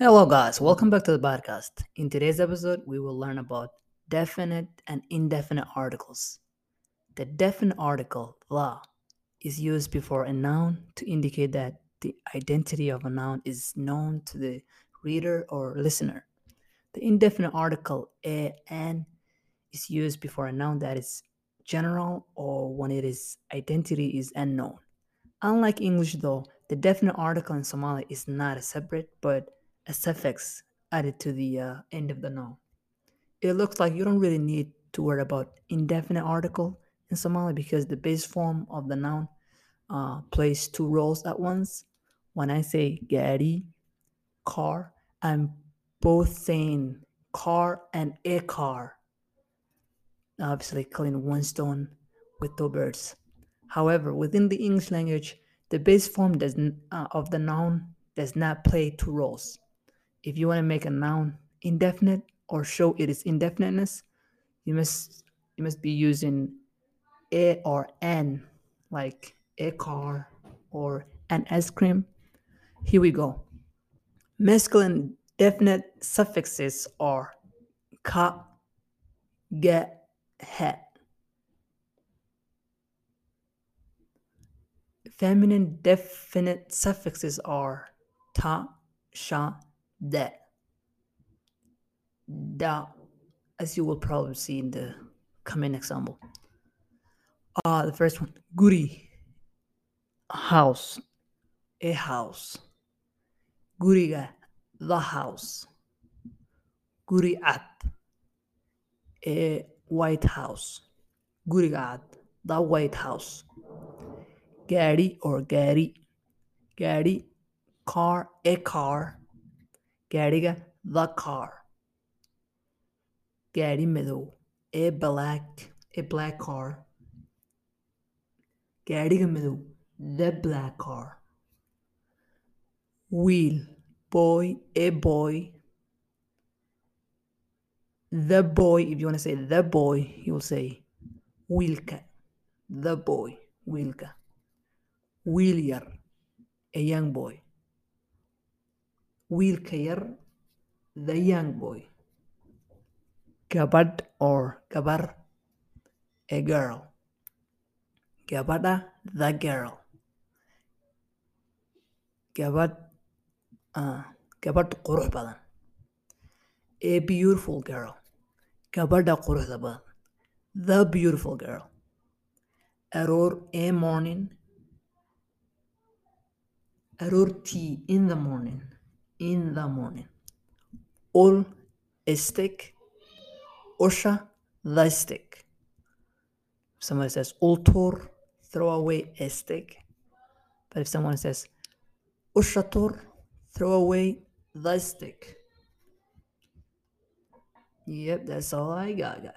Hello, guys. Welcome back to the podcast. In today's episode, we will learn about definite and indefinite articles. The definite article, la, is used before a noun to indicate that the identity of a noun is known to the reader or listener. The indefinite article, a, an, is used before a noun that is general or when it is identity is unknown. Unlike English, though, the definite article in Somali is not a separate but a suffix added to the uh, end of the noun. It looks like you don't really need to worry about indefinite article in Somali because the base form of the noun uh, plays two roles at once. When I say gari, car, I'm both saying car and a car. Obviously, killing one stone with two birds. However, within the English language, the base form does uh, of the noun does not play two roles. If you want to make a noun indefinite or show it is indefiniteness, you must you must be using a or an, like a car or an ice cream. Here we go. Masculine definite suffixes are ka, ge, he. Feminine definite suffixes are ta, sha, de. Da, as you will probably see in the coming example. Uh, the first one, guri, house, a house. Guriga, the house. Guri at, a white house. Guriga at, the white house. Gari or gari, gari, car, a car. Gariga, the car. Gari madow, a black, a black car. Gaariga madow, the black car. Wheel, boy, a boy. The boy, if you want to say the boy, you say wiilka, the boy, wiilka. Wiil yar, a young boy. Wiilka yar, the young boy. Gabadh or gabar, a girl. Gabadha, the girl. Gabadh, uh, gabadh qurux badan. A beautiful girl. Gabadha quruxda badan. The beautiful girl. Aroor, a morning. Aroortii, in the morning. In the morning. Ul, a stick. Usha, the stick. If somebody says ultur, throw away a stick. But if someone says ushatur, throw away stick. Yep, that's all I got, guys.